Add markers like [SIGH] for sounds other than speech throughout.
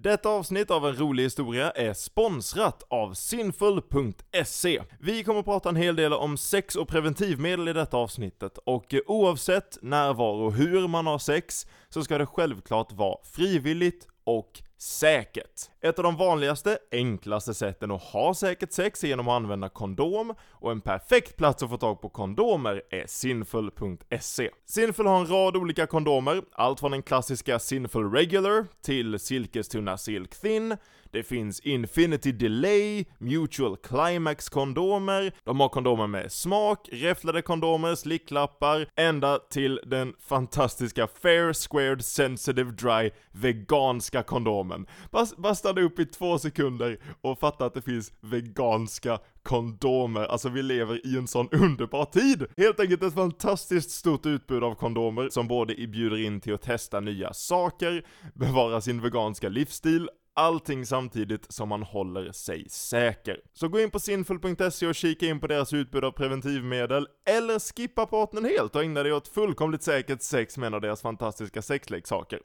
Detta avsnitt av En rolig historia är sponsrat av Sinful.se. Vi kommer att prata en hel del om sex och preventivmedel i detta avsnittet och oavsett när, var och hur man har sex så ska det självklart vara frivilligt och säkert. Ett av de vanligaste, enklaste sätten att ha säkert sex är genom att använda kondom, och en perfekt plats att få tag på kondomer är Sinful.se. Sinful har en rad olika kondomer, allt från den klassiska Sinful Regular till Silkestunna Silk Thin, det finns Infinity Delay, Mutual Climax kondomer, de har kondomer med smak, räfflade kondomer, slicklappar, ända till den fantastiska Fair Squared Sensitive Dry veganska kondomen. Bara, bara stanna upp i två sekunder och fatta att det finns veganska kondomer, alltså vi lever i en sån underbar tid! Helt enkelt ett fantastiskt stort utbud av kondomer som både bjuder in till att testa nya saker, bevara sin veganska livsstil, allting samtidigt som man håller sig säker. Så gå in på sinful.se och kika in på deras utbud av preventivmedel, eller skippa partnern helt och ägna dig åt fullkomligt säkert sex med en av deras fantastiska sexleksaker.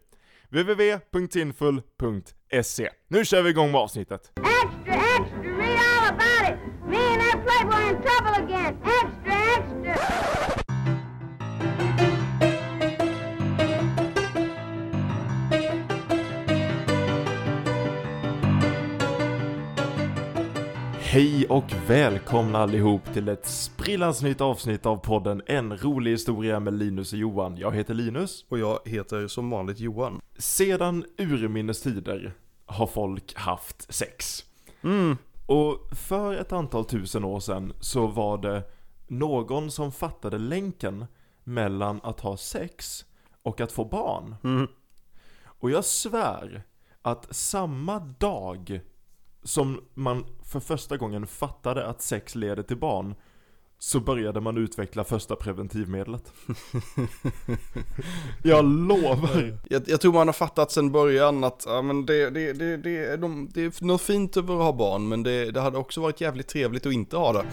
www.sinful.se Nu kör vi igång med avsnittet! Extra, extra, Hej och välkomna allihop till ett sprillans nytt avsnitt av podden En rolig historia med Linus och Johan. Jag heter Linus. Och jag heter som vanligt Johan. Sedan urminnes tider har folk haft sex. Mm. Och för ett antal tusen år sedan så var det någon som fattade länken mellan att ha sex och att få barn. Mm. Och jag svär att samma dag som man för första gången fattade att sex leder till barn så började man utveckla första preventivmedlet. [LAUGHS] jag lovar! Jag, jag tror man har fattat sedan början att ja, men det, det, det, det, är de, det är något fint över att ha barn men det, det hade också varit jävligt trevligt att inte ha det.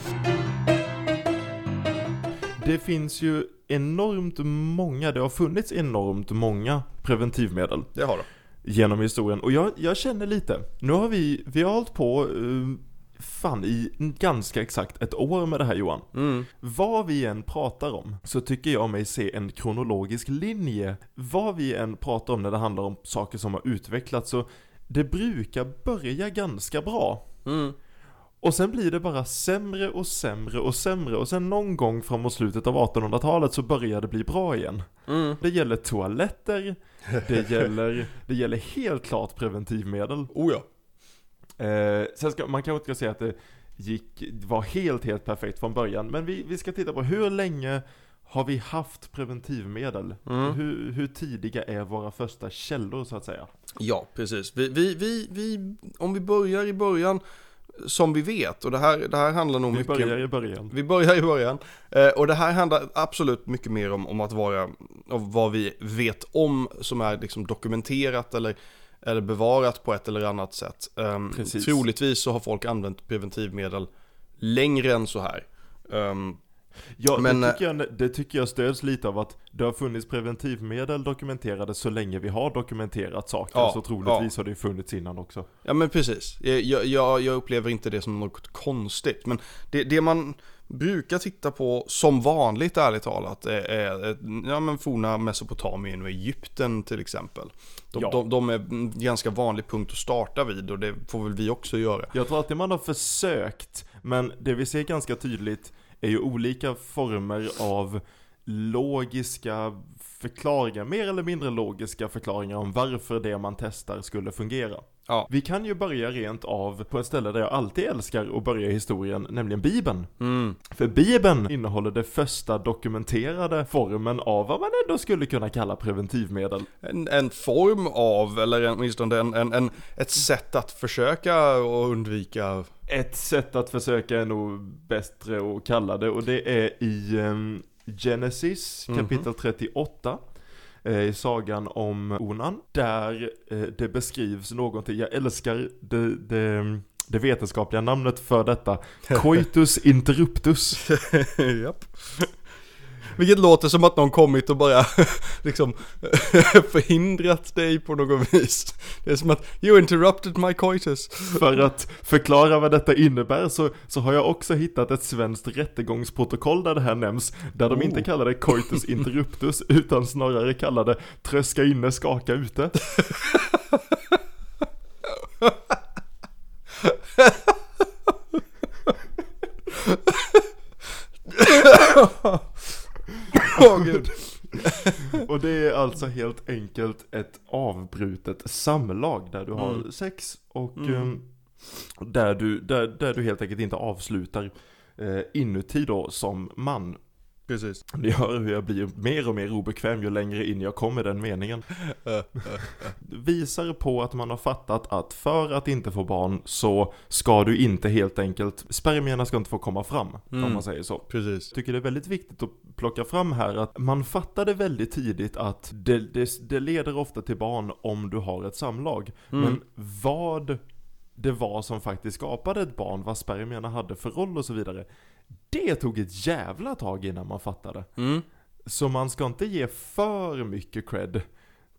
Det finns ju enormt många, det har funnits enormt många preventivmedel Det har det. Genom historien. Och jag, jag känner lite, nu har vi, vi har hållit på uh, fan i ganska exakt ett år med det här Johan. Mm. Vad vi än pratar om så tycker jag mig se en kronologisk linje. Vad vi än pratar om när det handlar om saker som har utvecklats så det brukar börja ganska bra. Mm. Och sen blir det bara sämre och sämre och sämre och sen någon gång framåt slutet av 1800-talet så börjar det bli bra igen. Mm. Det gäller toaletter, det gäller, det gäller helt klart preventivmedel. Oh ja. Eh, sen ska, man kanske inte ska säga att det gick, var helt, helt perfekt från början, men vi, vi ska titta på hur länge har vi haft preventivmedel? Mm. Hur, hur tidiga är våra första källor så att säga? Ja, precis. Vi, vi, vi, vi, om vi börjar i början, som vi vet, och det här, det här handlar nog Vi mycket... börjar i början. Vi börjar i början. Eh, och det här handlar absolut mycket mer om, om att vara, om vad vi vet om som är liksom dokumenterat eller, eller bevarat på ett eller annat sätt. Um, Precis. troligtvis så har folk använt preventivmedel längre än så här. Ehm, Ja, Men, det, tycker jag, det tycker jag stöds lite av att det har funnits preventivmedel dokumenterade så länge vi har dokumenterat saker, Ja, så troligtvis har det funnits innan också. ja men precis. Jag, jag, jag upplever inte det som något konstigt. Men det, det man brukar titta på som vanligt ärligt talat är, är ja, men forna Mesopotamien och Egypten till exempel. De, Ja. de, de är en ganska vanlig punkt att starta vid och det får väl vi också göra. Jag tror alltid man har försökt, men det vi ser ganska tydligt är ju olika former av logiska förklaringar, mer eller mindre logiska förklaringar om varför det man testar skulle fungera. Ja. Vi kan ju börja rent av på ett ställe där jag alltid älskar att börja historien, nämligen Bibeln. Mm. För Bibeln innehåller det första dokumenterade formen av vad man ändå skulle kunna kalla preventivmedel. En, en form av, eller åtminstone en, en, en, ett sätt att försöka och undvika Ett sätt att försöka är nog bättre att kalla det och det är i ehm, Genesis Mhm. kapitel 38 eh, i sagan om Onan där eh, det beskrivs någonting, jag älskar det, det, det vetenskapliga namnet för detta, [LAUGHS] coitus interruptus. Japp. Vilket låter som att någon kommit och bara [LAUGHS] liksom [LAUGHS] förhindrat dig på något vis. Det är som att you interrupted my coitus. För att förklara vad detta innebär så, så har jag också hittat ett svenskt rättegångsprotokoll där det här nämns. Där de Oh. inte kallar det coitus interruptus [LAUGHS] utan snarare kallar det tröska inne, skaka ute. Åh gud. Och det är alltså helt enkelt ett avbrutet samlag där du har Mm. sex och Mm. ehm, där, du, där, där du helt enkelt inte avslutar eh, inuti då som man. Precis. Ni hör hur jag blir mer och mer obekväm ju längre in jag kommer den meningen. [LAUGHS] Visar på att man har fattat att för att inte få barn så ska du inte helt enkelt, spermierna ska inte få komma fram om Mm. man säger så. Precis. Jag tycker det är väldigt viktigt att plocka fram här att man fattade väldigt tidigt att det, det, det leder ofta till barn om du har ett samlag. Mm. Men vad det var som faktiskt skapade ett barn, vad spermierna hade för roll och så vidare. Det tog ett jävla tag innan man fattade. Mm. Så man ska inte ge för mycket cred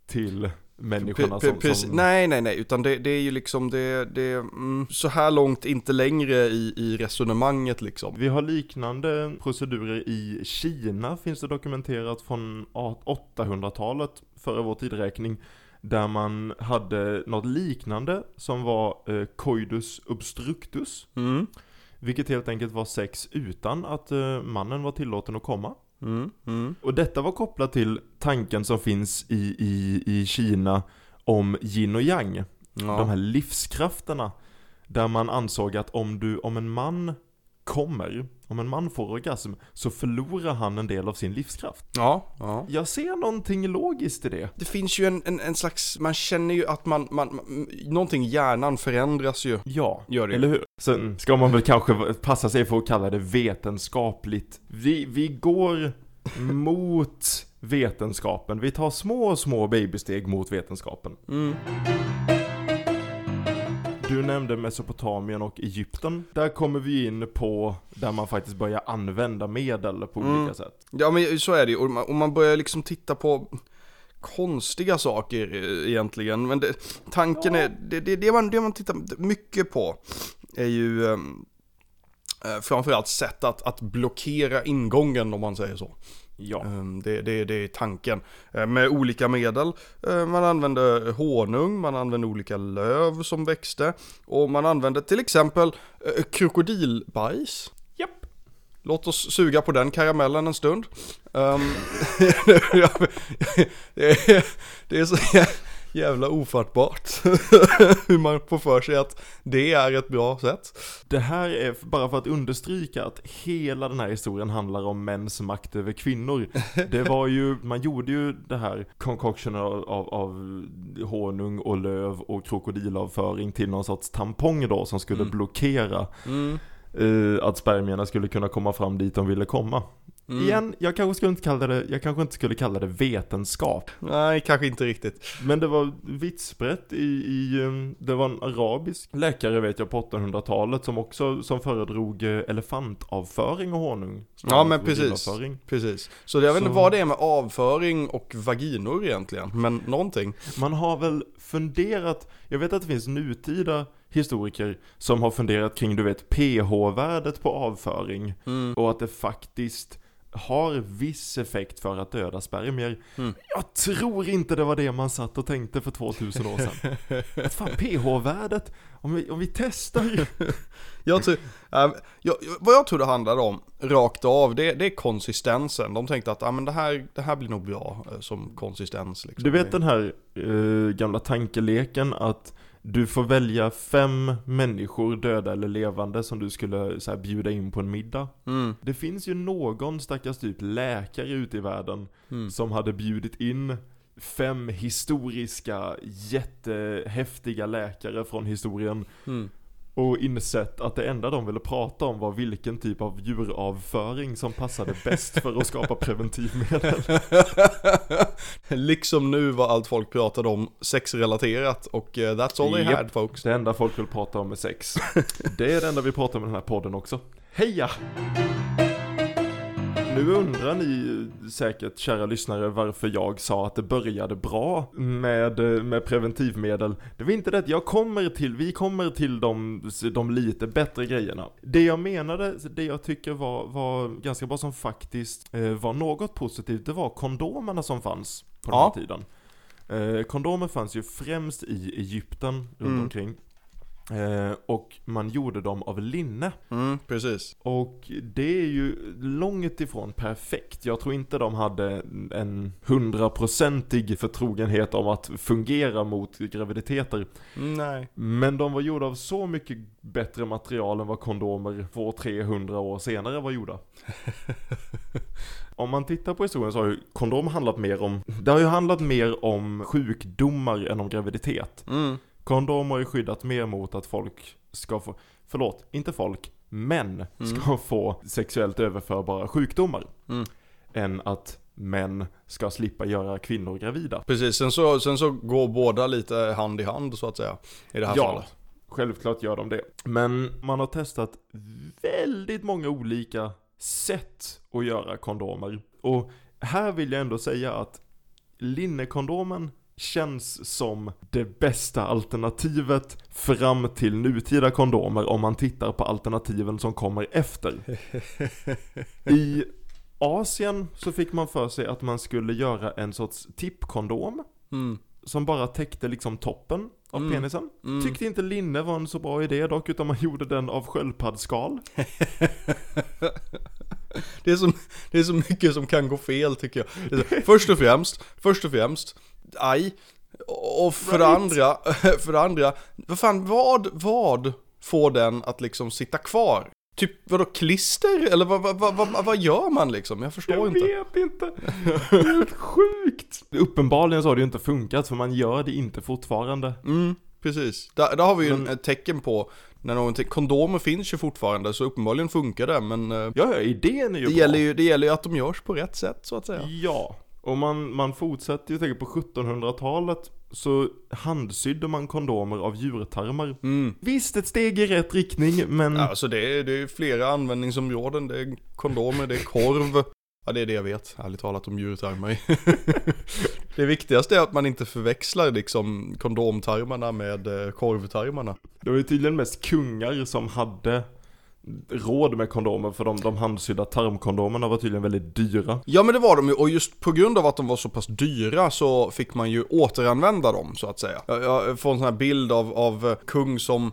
till människorna Pre- som, som... Nej, nej, nej, utan det, det är ju liksom det, det mm, så här långt inte längre i, i resonemanget liksom. Vi har liknande procedurer i Kina, finns det dokumenterat från 800-talet före vår tideräkning. Där man hade något liknande som var eh, coidus obstructus. Mm. Vilket helt enkelt var sex utan att eh, mannen var tillåten att komma. Mm. Mm. Och detta var kopplat till tanken som finns i, i, i Kina om yin och yang. Ja. De här livskrafterna. Där man ansåg att om, du, om en man kommer, om en man får orgasm, så förlorar han en del av sin livskraft. ja, ja. Jag ser någonting logiskt i det. Det finns ju en, en, en slags, man känner ju att man, man, man, någonting i hjärnan förändras ju. Ja, Gör det. eller hur? Sen ska man väl kanske passa sig för att kalla det vetenskapligt. Vi, vi går mot vetenskapen. Vi tar små, små babysteg mot vetenskapen. Mm. Du nämnde Mesopotamien och Egypten. Där kommer vi in på där man faktiskt börjar använda medel på Mm. olika sätt. Ja men så är det ju, och man, och man börjar liksom titta på konstiga saker eh, egentligen. Men det, tanken är, det, det, det, man, det man tittar mycket på är ju ehm, eh, framförallt sätt att, att blockera ingången om man säger så. Ja. Ehm, Det, det, det är tanken. Eh, Med olika medel. Eh, Man använde honung, man använde olika löv som växte. Och man använde till exempel eh, krokodilbajs. Japp. Låt oss suga på den karamellen en stund. Ehm, det, [LAUGHS] är, det är så jävla ofattbart [LAUGHS] hur man får för sig att det är ett bra sätt. Det här är bara för att understryka att hela den här historien handlar om mäns makt över kvinnor. [LAUGHS] Det var ju, man gjorde ju det här concoctionen av, av, av honung och löv och krokodilavföring till någon sorts tampong då som skulle Mm. blockera Mm. eh, att spermierna skulle kunna komma fram dit de ville komma. Mm. Igen, jag kanske skulle inte kalla det, jag kanske inte skulle kalla det vetenskap. Nej, kanske inte riktigt. Men det var vitt sprätt i, i, eh, det var en arabisk läkare vet jag på 800-talet som också, som föredrog eh, elefantavföring och honung. Ja, men Krokodilaföring. Precis. Så jag vet inte vad det är med avföring och vaginor egentligen, men någonting. Man har väl funderat, jag vet att det finns nutida historiker som har funderat kring, du vet, pH-värdet på avföring. Mm. Och att det faktiskt har viss effekt för att döda spermier. Mm. Jag tror inte det var det man satt och tänkte för 2000 år sedan. [LAUGHS] Att fan, pH-värdet, om vi, om vi testar. [LAUGHS] Jag tror, äh, jag, vad jag tror det handlade om, rakt av, det, det är konsistensen. De tänkte att ah, men det, här, det här blir nog bra eh, som konsistens. Liksom. Du vet den här eh, gamla tankeleken att du får välja fem människor, döda eller levande, som du skulle så här, bjuda in på en middag. Mm. Det finns ju någon stackars typ läkare ute i världen Mm. som hade bjudit in fem historiska, jättehäftiga läkare från historien Mm. Och insett att det enda de ville prata om var vilken typ av djuravföring som passade bäst för att skapa preventivmedel. [LAUGHS] liksom nu var allt folk pratade om sexrelaterat och eh, that's all they had folks. Det enda folk vill prata om är sex. [LAUGHS] Det är det enda vi pratar om i den här podden också. Heja! Nu undrar ni säkert, kära lyssnare, varför jag sa att det började bra med, med preventivmedel. Det var inte det, jag kommer till, vi kommer till de, de lite bättre grejerna. Det jag menade, det jag tycker var, var ganska bra som faktiskt eh, var något positivt, det var kondomerna som fanns på den här tiden. Eh, kondomer fanns ju främst i Egypten runt Mm. omkring. Eh, och man gjorde dem av linne. Mm, precis. Och det är ju långt ifrån perfekt. Jag tror inte de hade en hundraprocentig förtrogenhet om att fungera mot graviditeter. Nej. Men de var gjorda av så mycket bättre material än vad kondomer 200-300 år senare var gjorda. [LAUGHS] Om man tittar på historien så har ju kondom handlat mer om, det har ju handlat mer om sjukdomar än om graviditet. Mm. Kondom har ju skyddat mer mot att folk ska få, förlåt, inte folk, män ska få sexuellt överförbara sjukdomar. Mm. Än att män ska slippa göra kvinnor gravida. Precis, sen så, sen så går båda lite hand i hand så att säga. I det här Ja, fallet. självklart gör de det. Men man har testat väldigt många olika sätt att göra kondomer. Och här vill jag ändå säga att linnekondomen känns som det bästa alternativet fram till nutida kondomer om man tittar på alternativen som kommer efter. [LAUGHS] I Asien så fick man för sig att man skulle göra en sorts tippkondom Mm. som bara täckte liksom toppen av Mm. penisen. Mm. Tyckte inte linne var en så bra idé dock, utan man gjorde den av sköldpaddsskal. [LAUGHS] Det är, så, det är så mycket som kan gå fel tycker jag. Det är så, först och främst, först och främst, aj. Och för det Right. andra, [LAUGHS] för det andra, vad fan, vad, vad får den att liksom sitta kvar? Typ vadå, klister? Eller vad, vad, vad, vad, vad gör man liksom? Jag förstår Jag inte. vet inte. Helt sjukt. Uppenbarligen så har det ju inte funkat, för man gör det inte fortfarande. Mm, precis. Där, där har vi ju Men- en, ett tecken på när någonting, kondomer finns ju fortfarande så uppenbarligen funkar det men eh, Ja, ja, idén är ju det, bra. gäller ju, det gäller ju att de görs på rätt sätt så att säga. Ja, och man, man fortsätter ju tänka på 1700-talet så handsydde man kondomer av djurtarmar. Mm. Visst, ett steg i rätt riktning, men Alltså det är, det är flera användningsområden, det är kondomer, det är korv. Ja det är det jag vet, ärligt talat om djurtarmar. [LAUGHS] det viktigaste är att man inte förväxlar liksom kondomtarmarna med eh, korvtarmarna. det var ju tydligen mest kungar som hade råd med kondomer för de, de handsydda tarmkondomerna var tydligen väldigt dyra. Ja men det var de ju, och just på grund av att de var så pass dyra så fick man ju återanvända dem så att säga. Jag, jag får en sån här bild av, av eh, kung som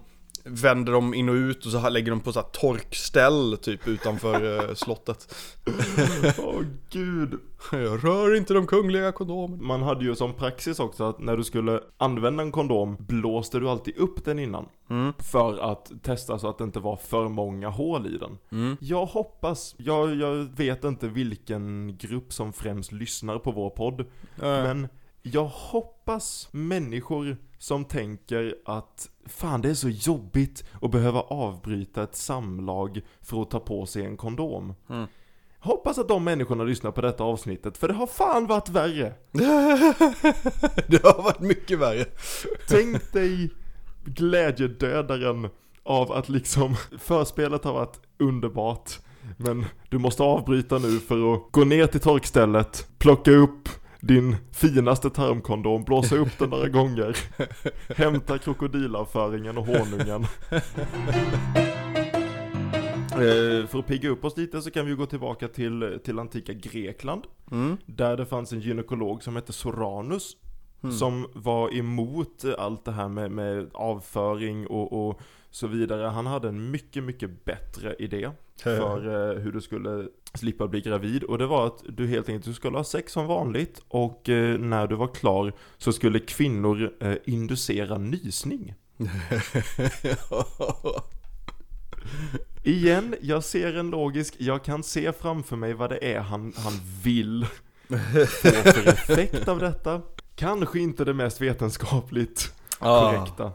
vänder dem in och ut och så lägger de på så här torkställ typ utanför eh, slottet. [LAUGHS] Åh gud. Jag rör inte de kungliga kondomerna. Man hade ju som praxis också att när du skulle använda en kondom blåste du alltid upp den innan. Mm. För att testa så att det inte var för många hål i den. Mm. Jag hoppas, jag, jag vet inte vilken grupp som främst lyssnar på vår podd. Men jag hoppas människor som tänker att fan det är så jobbigt att behöva avbryta ett samlag för att ta på sig en kondom. Mm. Hoppas att de människorna lyssnar på detta avsnittet, för det har fan varit värre. [LAUGHS] det har varit mycket värre. Tänk dig glädjedödaren av att liksom förspelet har varit underbart. Men du måste avbryta nu för att gå ner till torkstället, plocka upp din finaste tarmkondom, blåsa upp den några gånger, hämta krokodilavföringen och honungen. [LAUGHS] Eh, För att pigga upp oss lite så kan vi gå tillbaka till, till antika Grekland. Mm. Där det fanns en gynekolog som hette Soranus. Mm. Som var emot allt det här med, med avföring och, och så vidare. Han hade en mycket, mycket bättre idé för eh, hur du skulle slippa bli gravid. Och det var att du helt enkelt du skulle ha sex som vanligt och eh, när du var klar så skulle kvinnor eh, inducera nysning. [LAUGHS] Igen, jag ser en logisk, jag kan se framför mig vad det är han, han vill få för effekt av detta. Kanske inte det mest vetenskapligt korrekta.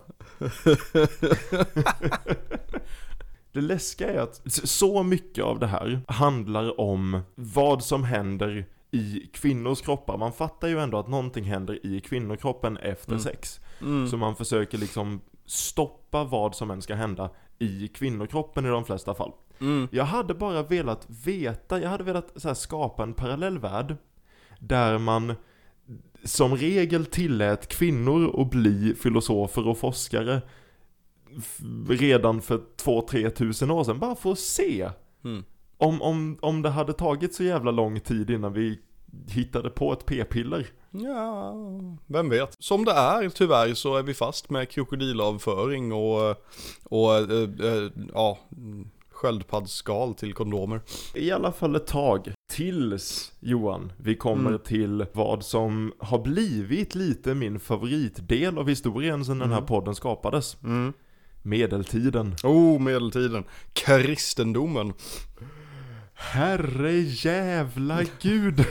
Det läskiga är att så mycket av det här handlar om vad som händer i kvinnors kroppar. Man fattar ju ändå att någonting händer i kvinnokroppen efter Mm. sex. Mm. Så man försöker liksom stoppa vad som än ska hända i kvinnokroppen i de flesta fall. Mm. Jag hade bara velat veta, jag hade velat skapa en parallellvärld där man som regel tillät kvinnor att bli filosofer och forskare redan för 2-3 tusen år sedan, bara för att se Mm. om, om, om det hade tagit så jävla lång tid innan vi hittade på ett p-piller. Ja, vem vet. Som det är, tyvärr, så är vi fast med krokodilavföring och, och äh, äh, ja, sköldpaddsskal till kondomer. I alla fall ett tag. Tills, Johan, vi kommer Mm. till vad som har blivit lite min favoritdel av historien sedan den här Mm. podden skapades. Mm. Medeltiden. Oh, medeltiden. Kristendomen. Herre jävla [LAUGHS] gud.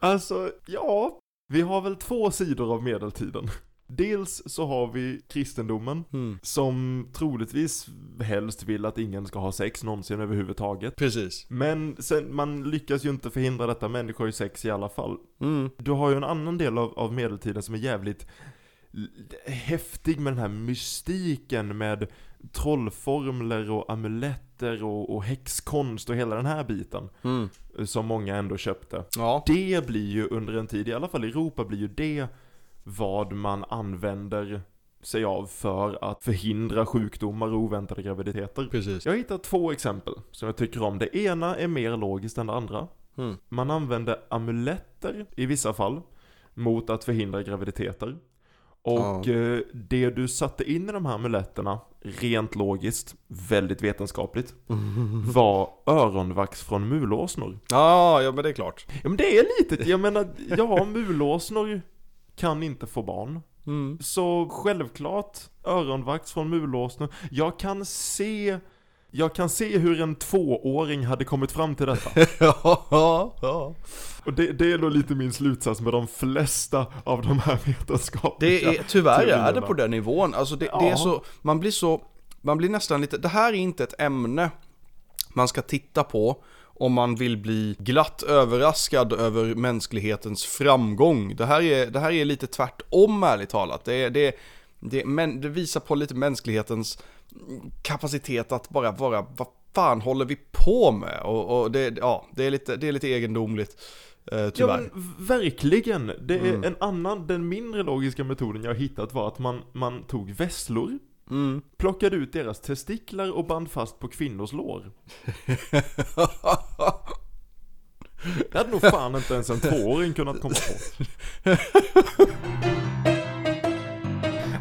alltså, ja. Vi har väl två sidor av medeltiden. Dels så har vi kristendomen, Mm. som troligtvis helst vill att ingen ska ha sex någonsin överhuvudtaget. Precis. Men sen, man lyckas ju inte förhindra detta, människor har ju sex i alla fall. Mm. Du har ju en annan del av, av medeltiden som är jävligt häftig med den här mystiken med trollformler och amuletter och, och häxkonst och hela den här biten. Mm. Som många ändå köpte. Ja. Det blir ju under en tid, i alla fall i Europa, blir ju det vad man använder sig av för att förhindra sjukdomar och oväntade graviditeter. Precis. Jag har hittat två exempel som jag tycker om. Det ena är mer logiskt än det andra. Mm. Man använde amuletter i vissa fall mot att förhindra graviditeter. Och eh, det du satte in i de här amuletterna, rent logiskt, väldigt vetenskapligt, [LAUGHS] var öronvax från mulåsnor. Ja, ja men det är klart. Ja men det är lite, jag menar, ja mulåsnor kan inte få barn. Mm. Så självklart, öronvax från mulåsnor. Jag kan se, jag kan se hur en tvååring hade kommit fram till detta. [LAUGHS] ja, ja, ja. Och det, det är då lite min slutsats med de flesta av de här [LAUGHS] vetenskapliga Det är, tyvärr är det teorierna. på den nivån. Alltså det, det Ja. är så, man blir så, man blir nästan lite, det här är inte ett ämne man ska titta på om man vill bli glatt överraskad över mänsklighetens framgång. Det här är, det här är lite tvärtom ärligt talat. Det, det, det, men det visar på lite mänsklighetens kapacitet att bara vara, vad fan håller vi på med? Och, och det, ja, det, är lite, det är lite egendomligt. Eh, Ja men verkligen. Det är Mm. en annan, den mindre logiska metoden jag hittat var att man, man tog vesslor, Mm. plockade ut deras testiklar och band fast på kvinnors lår. [LAUGHS] Det hade nog fan inte ens en tvååring kunnat komma på.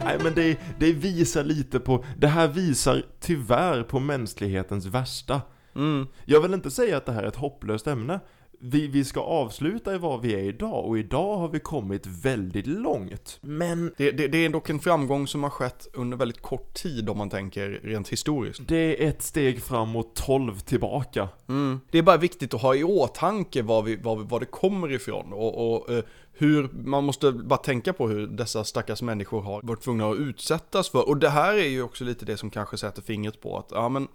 Nej men det, det visar lite på, det här visar tyvärr på mänsklighetens värsta. Mm. Jag vill inte säga att det här är ett hopplöst ämne. Vi, vi ska avsluta i vad vi är idag och idag har vi kommit väldigt långt. Men Det, det, det är dock en framgång som har skett under väldigt kort tid om man tänker rent historiskt. det är ett steg framåt, 12 tillbaka. Mm. Det är bara viktigt att ha i åtanke var, vi, var, var det kommer ifrån och, och eh, hur, man måste bara tänka på hur dessa stackars människor har varit tvungna att utsättas för. Och det här är ju också lite det som kanske sätter fingret på att, ja men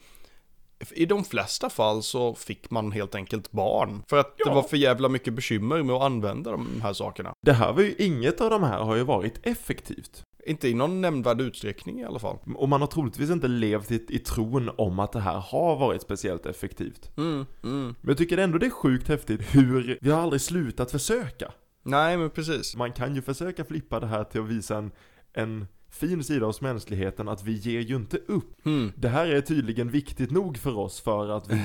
i de flesta fall så fick man helt enkelt barn. För att Ja. det var för jävla mycket bekymmer med att använda de här sakerna. Det här var ju, inget av de här har ju varit effektivt. Inte i någon nämnvärd utsträckning i alla fall. Och man har troligtvis inte levt i, i tron om att det här har varit speciellt effektivt. Mm, mm. Men jag tycker ändå det är sjukt häftigt hur vi har aldrig slutat försöka. Nej men precis. Man kan ju försöka flippa det här till att visa en, en fin sida hos mänskligheten att vi ger ju inte upp. Mm. Det här är tydligen viktigt nog för oss för att vi,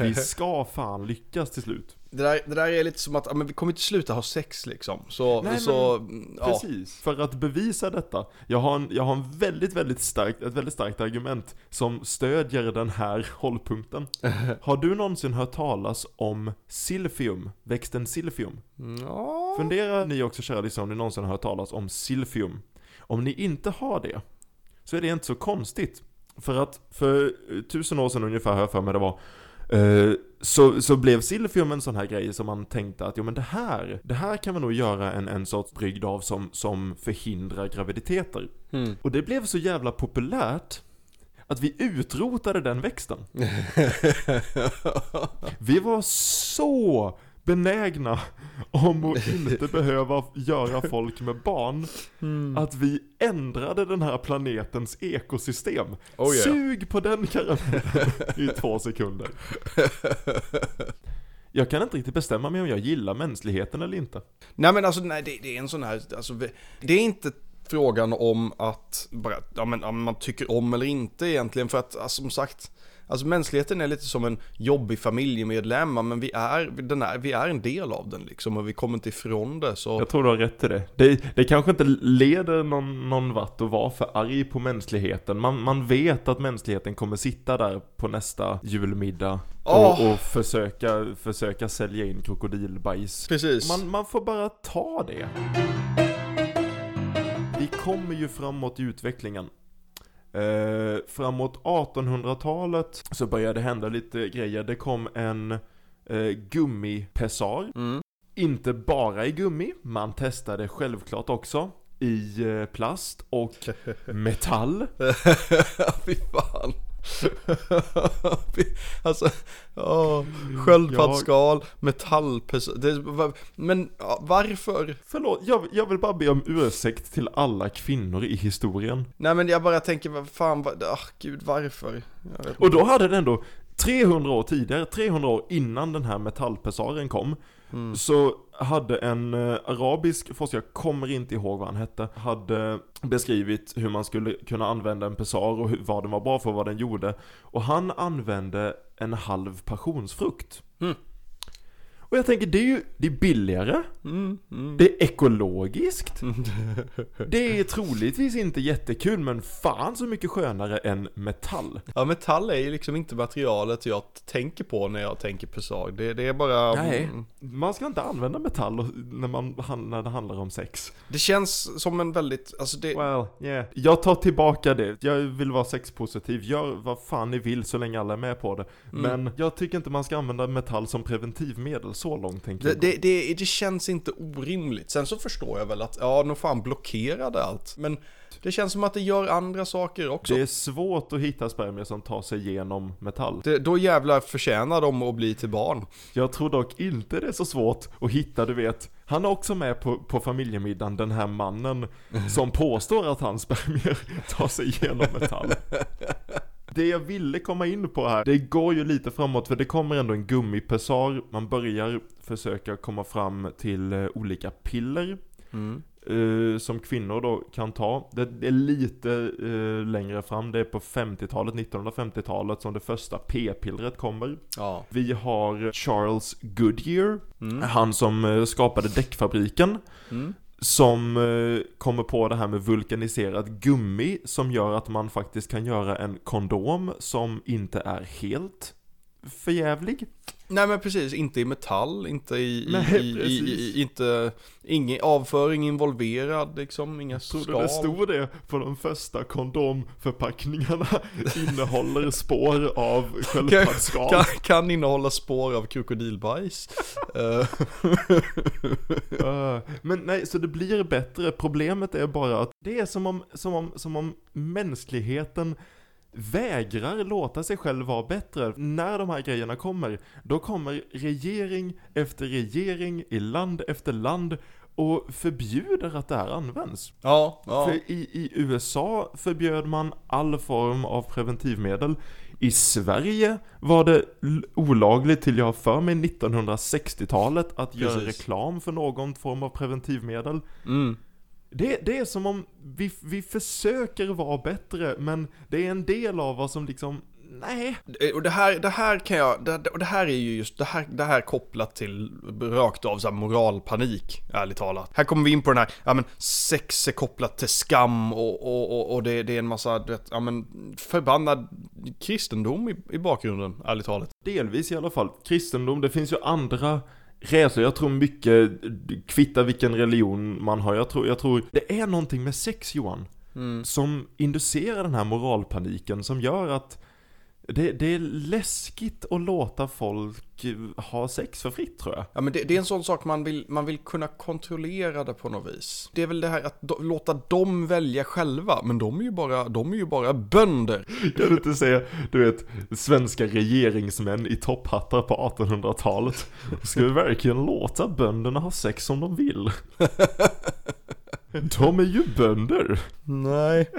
vi [LAUGHS] ska fan lyckas till slut. Det där, det där är lite som att, ja, men vi kommer inte sluta ha sex liksom. Så, Nej, så ja. Precis. För att bevisa detta, jag har, en, jag har en väldigt, väldigt starkt, ett väldigt starkt argument som stödjer den här hållpunkten. [LAUGHS] Har du någonsin hört talas om silfium, växten silfium? Ja. Fundera ni också kära lyssnare om ni någonsin har hört talas om silfium. Om ni inte har det, så är det inte så konstigt. För att för tusen år sedan ungefär, har jag för mig det var, eh, så, så blev silfium en sån här grej som man tänkte att jo men det här, det här kan man nog göra en, en sorts brygd av som, som förhindrar graviditeter. Mm. Och det blev så jävla populärt att vi utrotade den växten. [LAUGHS] Vi var så benägna om att [LAUGHS] inte behöva göra folk med barn, att vi ändrade den här planetens ekosystem. Oh yeah. Sug på den karamellen i två sekunder. [LAUGHS] Jag kan inte riktigt bestämma mig om jag gillar mänskligheten eller inte. Nej men alltså nej, det, det är en sån här, alltså, det är inte frågan om att bara, ja, men, man tycker om eller inte egentligen för att alltså, som sagt Alltså mänskligheten är lite som en jobbig familjemedlem men vi är, den är, vi är en del av den liksom och vi kommer inte ifrån det så Jag tror du har rätt i det. Det, det kanske inte leder någon, någon vart att vara för arg på mänskligheten. Man, man vet att mänskligheten kommer sitta där på nästa julmiddag och, och försöka, försöka sälja in krokodilbajs. Precis. Man, man får bara ta det. Vi kommer ju framåt i utvecklingen. Eh, framåt 1800-talet så började det hända lite grejer. Det kom en eh, gummipessar. Mm. Inte bara i gummi, man testade självklart också i eh, plast och [LAUGHS] metall. Fy fan. [LAUGHS] Alltså, ja, sköldpaddsskal, metallpers... Det, va- men varför? Förlåt, jag, jag vill bara be om ursäkt till alla kvinnor i historien. Nej men jag bara tänker, vad fan, vad, ah, gud varför? Jag Och då hade den ändå 300 år tidigare, 300 år innan den här metallpessaren kom, Mm. så hade en eh, arabisk forskare, jag kommer inte ihåg vad han hette, hade beskrivit hur man skulle kunna använda en pessar och hur, vad den var bra för, vad den gjorde. Och han använde en halv passionsfrukt. Mm. Och jag tänker, det är ju det är billigare, Mm, mm. det är ekologiskt, [LAUGHS] det är troligtvis inte jättekul men fan så mycket skönare än metall. Ja, metall är ju liksom inte materialet jag tänker på när jag tänker pesag. Det, det är bara... Nej. Mm. Man ska inte använda metall när, man, när det handlar om sex. Det känns som en väldigt, alltså det... Well, yeah. Jag tar tillbaka det. Jag vill vara sexpositiv. Gör vad fan ni vill så länge alla är med på det. Mm. Men jag tycker inte man ska använda metall som preventivmedel. Så långt tänker Det, jag. det, det, det känns inte orimligt. Sen så förstår jag väl att, ja, nog fan blockerade allt. Men det känns som att det gör andra saker också. Det är svårt att hitta spermier som tar sig igenom metall. Det, då jävlar förtjänar de att bli till barn. Jag tror dock inte det är så svårt att hitta, du vet. Han är också med på, på familjemiddagen, den här mannen som påstår att hans spermier [LAUGHS] tar sig igenom metall. [LAUGHS] Det jag ville komma in på här, det går ju lite framåt för det kommer ändå en gummipessar. Man börjar försöka komma fram till eh, olika piller. eh, som kvinnor då kan ta. Det, det är lite eh, längre fram, det är på 50-talet, 1950-talet som det första p-pillret kommer. Ja. Vi har Charles Goodyear, han som eh, skapade däckfabriken. Mm. Som eh, kommer på det här med vulkaniserat gummi som gör att man faktiskt kan göra en kondom som inte är helt förjävlig. Nej men precis, inte i metall, inte i, Nej, i, i, i inte, ingen avföring involverad liksom, inga Tror du skal. det stod det på de första kondomförpackningarna [LAUGHS] innehåller spår av kan, sköldpaddsskal? kan, kan innehålla spår av krokodilbajs. [LAUGHS] Eh, Uh, men nej, så det blir bättre. Problemet är bara att det är som om, som om, som om mänskligheten vägrar låta sig själv vara bättre. När de här grejerna kommer, då kommer regering efter regering i land efter land och förbjuder att det här används. ja, ja. För i, i USA förbjöd man all form av preventivmedel. I Sverige var det olagligt till jag har för mig 1960-talet att göra Precis. reklam för någon form av preventivmedel. Mm. Det, det är som om vi, vi försöker vara bättre, men det är en del av oss som liksom, nej. Eh, Och det här, det här kan jag, det, och det här är ju just, det här, det här kopplat till rakt av så här moralpanik, ärligt talat. Här kommer vi in på den här, ja men sex är kopplat till skam och, och, och, och det, det är en massa, vet, ja men förbannad kristendom i, i bakgrunden, ärligt talat. Delvis i alla fall. Kristendom, det finns ju andra resor. Jag tror mycket kvittar vilken religion man har. Jag tror, jag tror det är någonting med sex Johan. Som inducerar den här moralpaniken som gör att det, det är läskigt att låta folk eh, ha sex för fritt tror jag. Ja men det, det är en sån sak man vill, man vill kunna kontrollera det på något vis. Det är väl det här att do, låta dem välja själva, men de är ju bara, de är ju bara bönder. [LAUGHS] Kan du inte säga, du vet, svenska regeringsmän i topphattar på 1800-talet. Ska vi verkligen låta bönderna ha sex som de vill? [LAUGHS] De är ju bönder. Nej,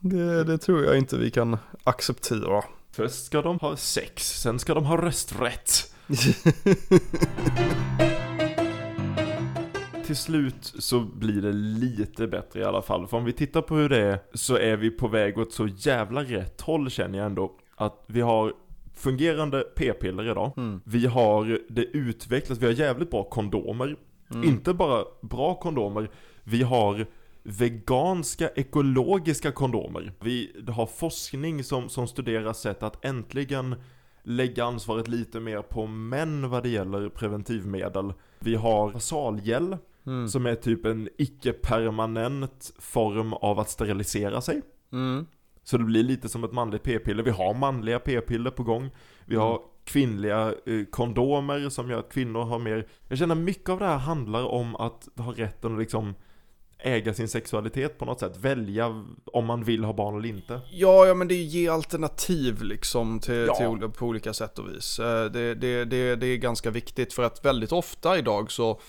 det, det tror jag inte vi kan acceptera. Först ska de ha sex, sen ska de ha rösträtt. [LAUGHS] Till slut så blir det lite bättre i alla fall. För om vi tittar på hur det är så är vi på väg åt så jävla rätt håll känner jag ändå. Att vi har fungerande p-piller idag. Mm. Vi har det utvecklat, vi har jävligt bra kondomer. Mm. Inte bara bra kondomer, vi har veganska, ekologiska kondomer. Vi har forskning som, som studerar sätt att äntligen lägga ansvaret lite mer på män vad det gäller preventivmedel. Vi har basalgel, Mm. som är typ en icke-permanent form av att sterilisera sig. Mm. Så det blir lite som ett manligt p-piller. Vi har manliga p-piller på gång. Vi har kvinnliga eh, kondomer som gör att kvinnor har mer... Jag känner mycket av det här handlar om att ha rätten att liksom äga sin sexualitet på något sätt. Välja om man vill ha barn eller inte. Ja, ja men det ger alternativ liksom till, Ja. till, på olika sätt och vis. Eh, Det, det, det, det är ganska viktigt för att väldigt ofta idag så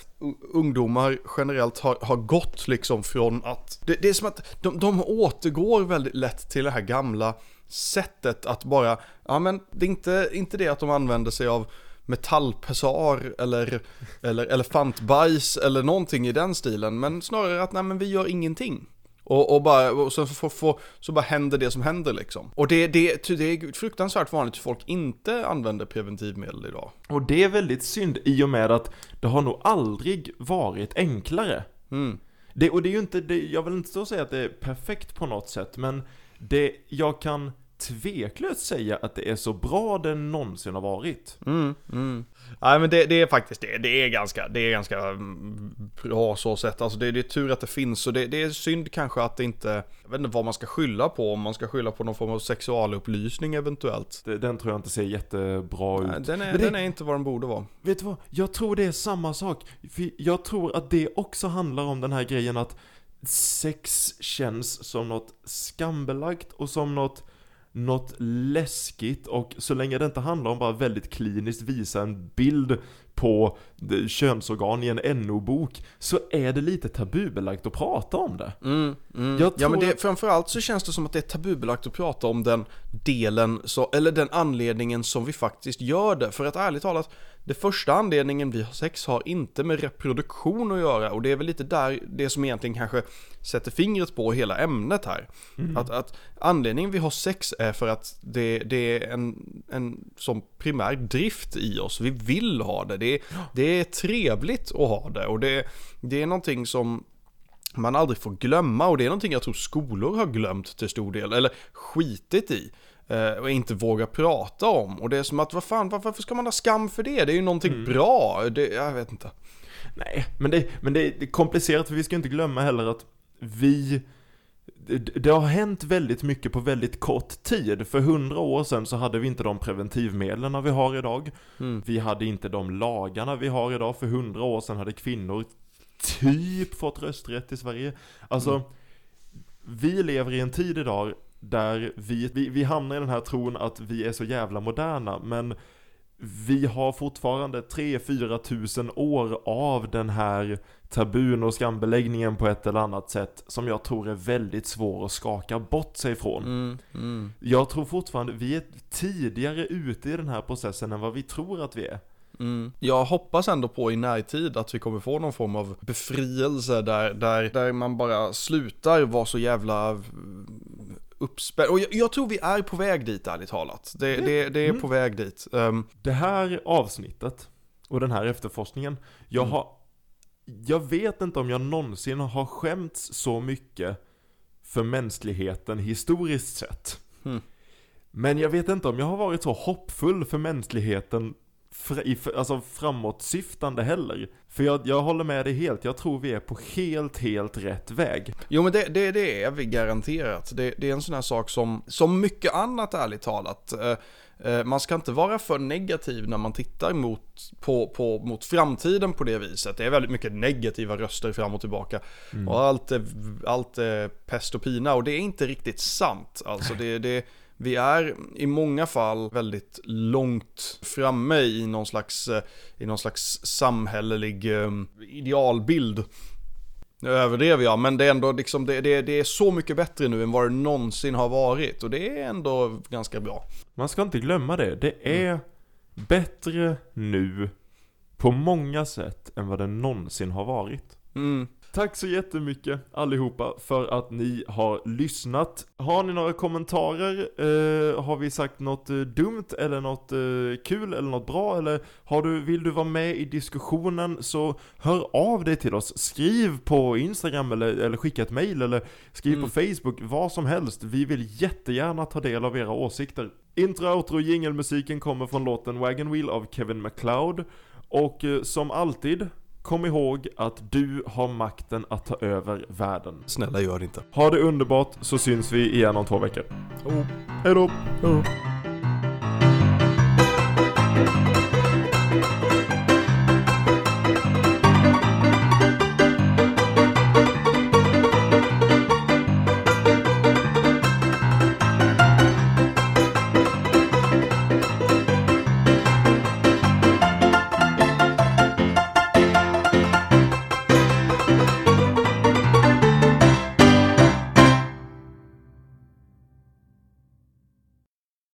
ungdomar generellt har, har gått liksom från att, det, det är som att de, de återgår väldigt lätt till det här gamla sättet att bara, ja men det är inte, inte det att de använder sig av metallpessar eller, eller elefantbajs eller någonting i den stilen. Men snarare att nej men vi gör ingenting. Och, och, bara, och så, får- får- så bara händer det som händer liksom. Och det, det, det är fruktansvärt vanligt att folk inte använder preventivmedel idag. Och det är väldigt synd i och med att det har nog aldrig varit enklare. Mm. Det, och det är ju inte, det, jag vill inte stå och säga att det är perfekt på något sätt, men det, jag kan tveklöst säga att det är så bra det någonsin har varit. Mm, mm. Nej men det, det är faktiskt det. Det är ganska, det är ganska mm, bra så sett. Alltså det, det är tur att det finns och det, det är synd kanske att det inte, jag vet inte vad man ska skylla på. Om man ska skylla på någon form av sexualupplysning eventuellt. Den tror jag inte ser jättebra ut. Nej, den, är, den är inte vad den borde vara. Vet du vad? Jag tror det är samma sak. För jag tror att det också handlar om den här grejen att sex känns som något skambelagt och som något något läskigt och så länge det inte handlar om bara väldigt kliniskt visa en bild på könsorgan i en NO-bok så är det lite tabubelagt att prata om det. Mm, mm. Jag Ja men tror det, framförallt så känns det som att det är tabubelagt att prata om den delen, så, eller den anledningen som vi faktiskt gör det. För att ärligt talat, det första anledningen vi har sex har inte med reproduktion att göra och det är väl lite där det som egentligen kanske sätter fingret på hela ämnet här. Att, att anledningen vi har sex är för att det, det är en, en som primär drift i oss. Vi vill ha det. Det är, det är trevligt att ha det och det, det är någonting som man aldrig får glömma och det är någonting jag tror skolor har glömt till stor del, eller skitit i. eh, Och inte våga prata om. Och det är som att, vad fan, var- varför ska man ha skam för det? Det är ju någonting bra. Det, jag vet inte. Nej, men det, men det, är komplicerat för vi ska inte glömma heller att vi det, har hänt väldigt mycket på väldigt kort tid. För hundra år sedan så hade vi inte de preventivmedlen vi har idag. Mm. Vi hade inte de lagarna vi har idag. För hundra år sedan hade kvinnor typ fått rösträtt i Sverige. Alltså, vi lever i en tid idag där vi, vi, vi hamnar i den här tron att vi är så jävla moderna, men vi har fortfarande 3-4 tusen år av den här tabun och skambeläggningen på ett eller annat sätt som jag tror är väldigt svår att skaka bort sig från. Mm, mm, Jag tror fortfarande vi är tidigare ute i den här processen än vad vi tror att vi är. mm. Jag hoppas ändå på i närtid att vi kommer få någon form av befrielse där, där, där man bara slutar vara så jävla uppspänd. Och jag, jag tror vi är på väg dit ärligt talat. Det, det, det är Mm. på väg dit. Ehm, Det här avsnittet och den här efterforskningen, jag Mm. har Jag vet inte om jag någonsin har skämts så mycket för mänskligheten historiskt sett. Mm. Men jag vet inte om jag har varit så hoppfull för mänskligheten i, alltså framåtsyftande heller. För jag, jag håller med dig helt, jag tror vi är på helt, helt rätt väg. Jo men det, det, det är vi garanterat. Det, det är en sån här sak som, som mycket annat ärligt talat. Eh, eh, man ska inte vara för negativ när man tittar mot, på, på, mot framtiden på det viset. Det är väldigt mycket negativa röster fram och tillbaka. Mm. Och allt är, allt är pest och pina och det är inte riktigt sant. Alltså det, det, vi är i många fall väldigt långt framme i någon slags, eh, i någon slags samhällelig eh, idealbild. Nu överdrev jag, men det är ändå liksom, det, det, det är så mycket bättre nu än vad det någonsin har varit och det är ändå ganska bra. Man ska inte glömma det, det är bättre nu på många sätt än vad det någonsin har varit. Mm. Tack så jättemycket allihopa för att ni har lyssnat. Har ni några kommentarer? Eh, har vi sagt något eh, dumt eller något eh, kul eller något bra? Eller har du, vill du vara med i diskussionen så hör av dig till oss. Skriv på Instagram eller, eller skicka ett mail eller skriv Mm. på Facebook, vad som helst. Vi vill jättegärna ta del av era åsikter. Intro, outro jingelmusiken kommer från låten Wagon Wheel av Kevin MacLeod. Och eh, som alltid, kom ihåg att du har makten att ta över världen. Snälla gör det inte. Ha det underbart så syns vi igen om två veckor. Oh. Hejdå! Oh.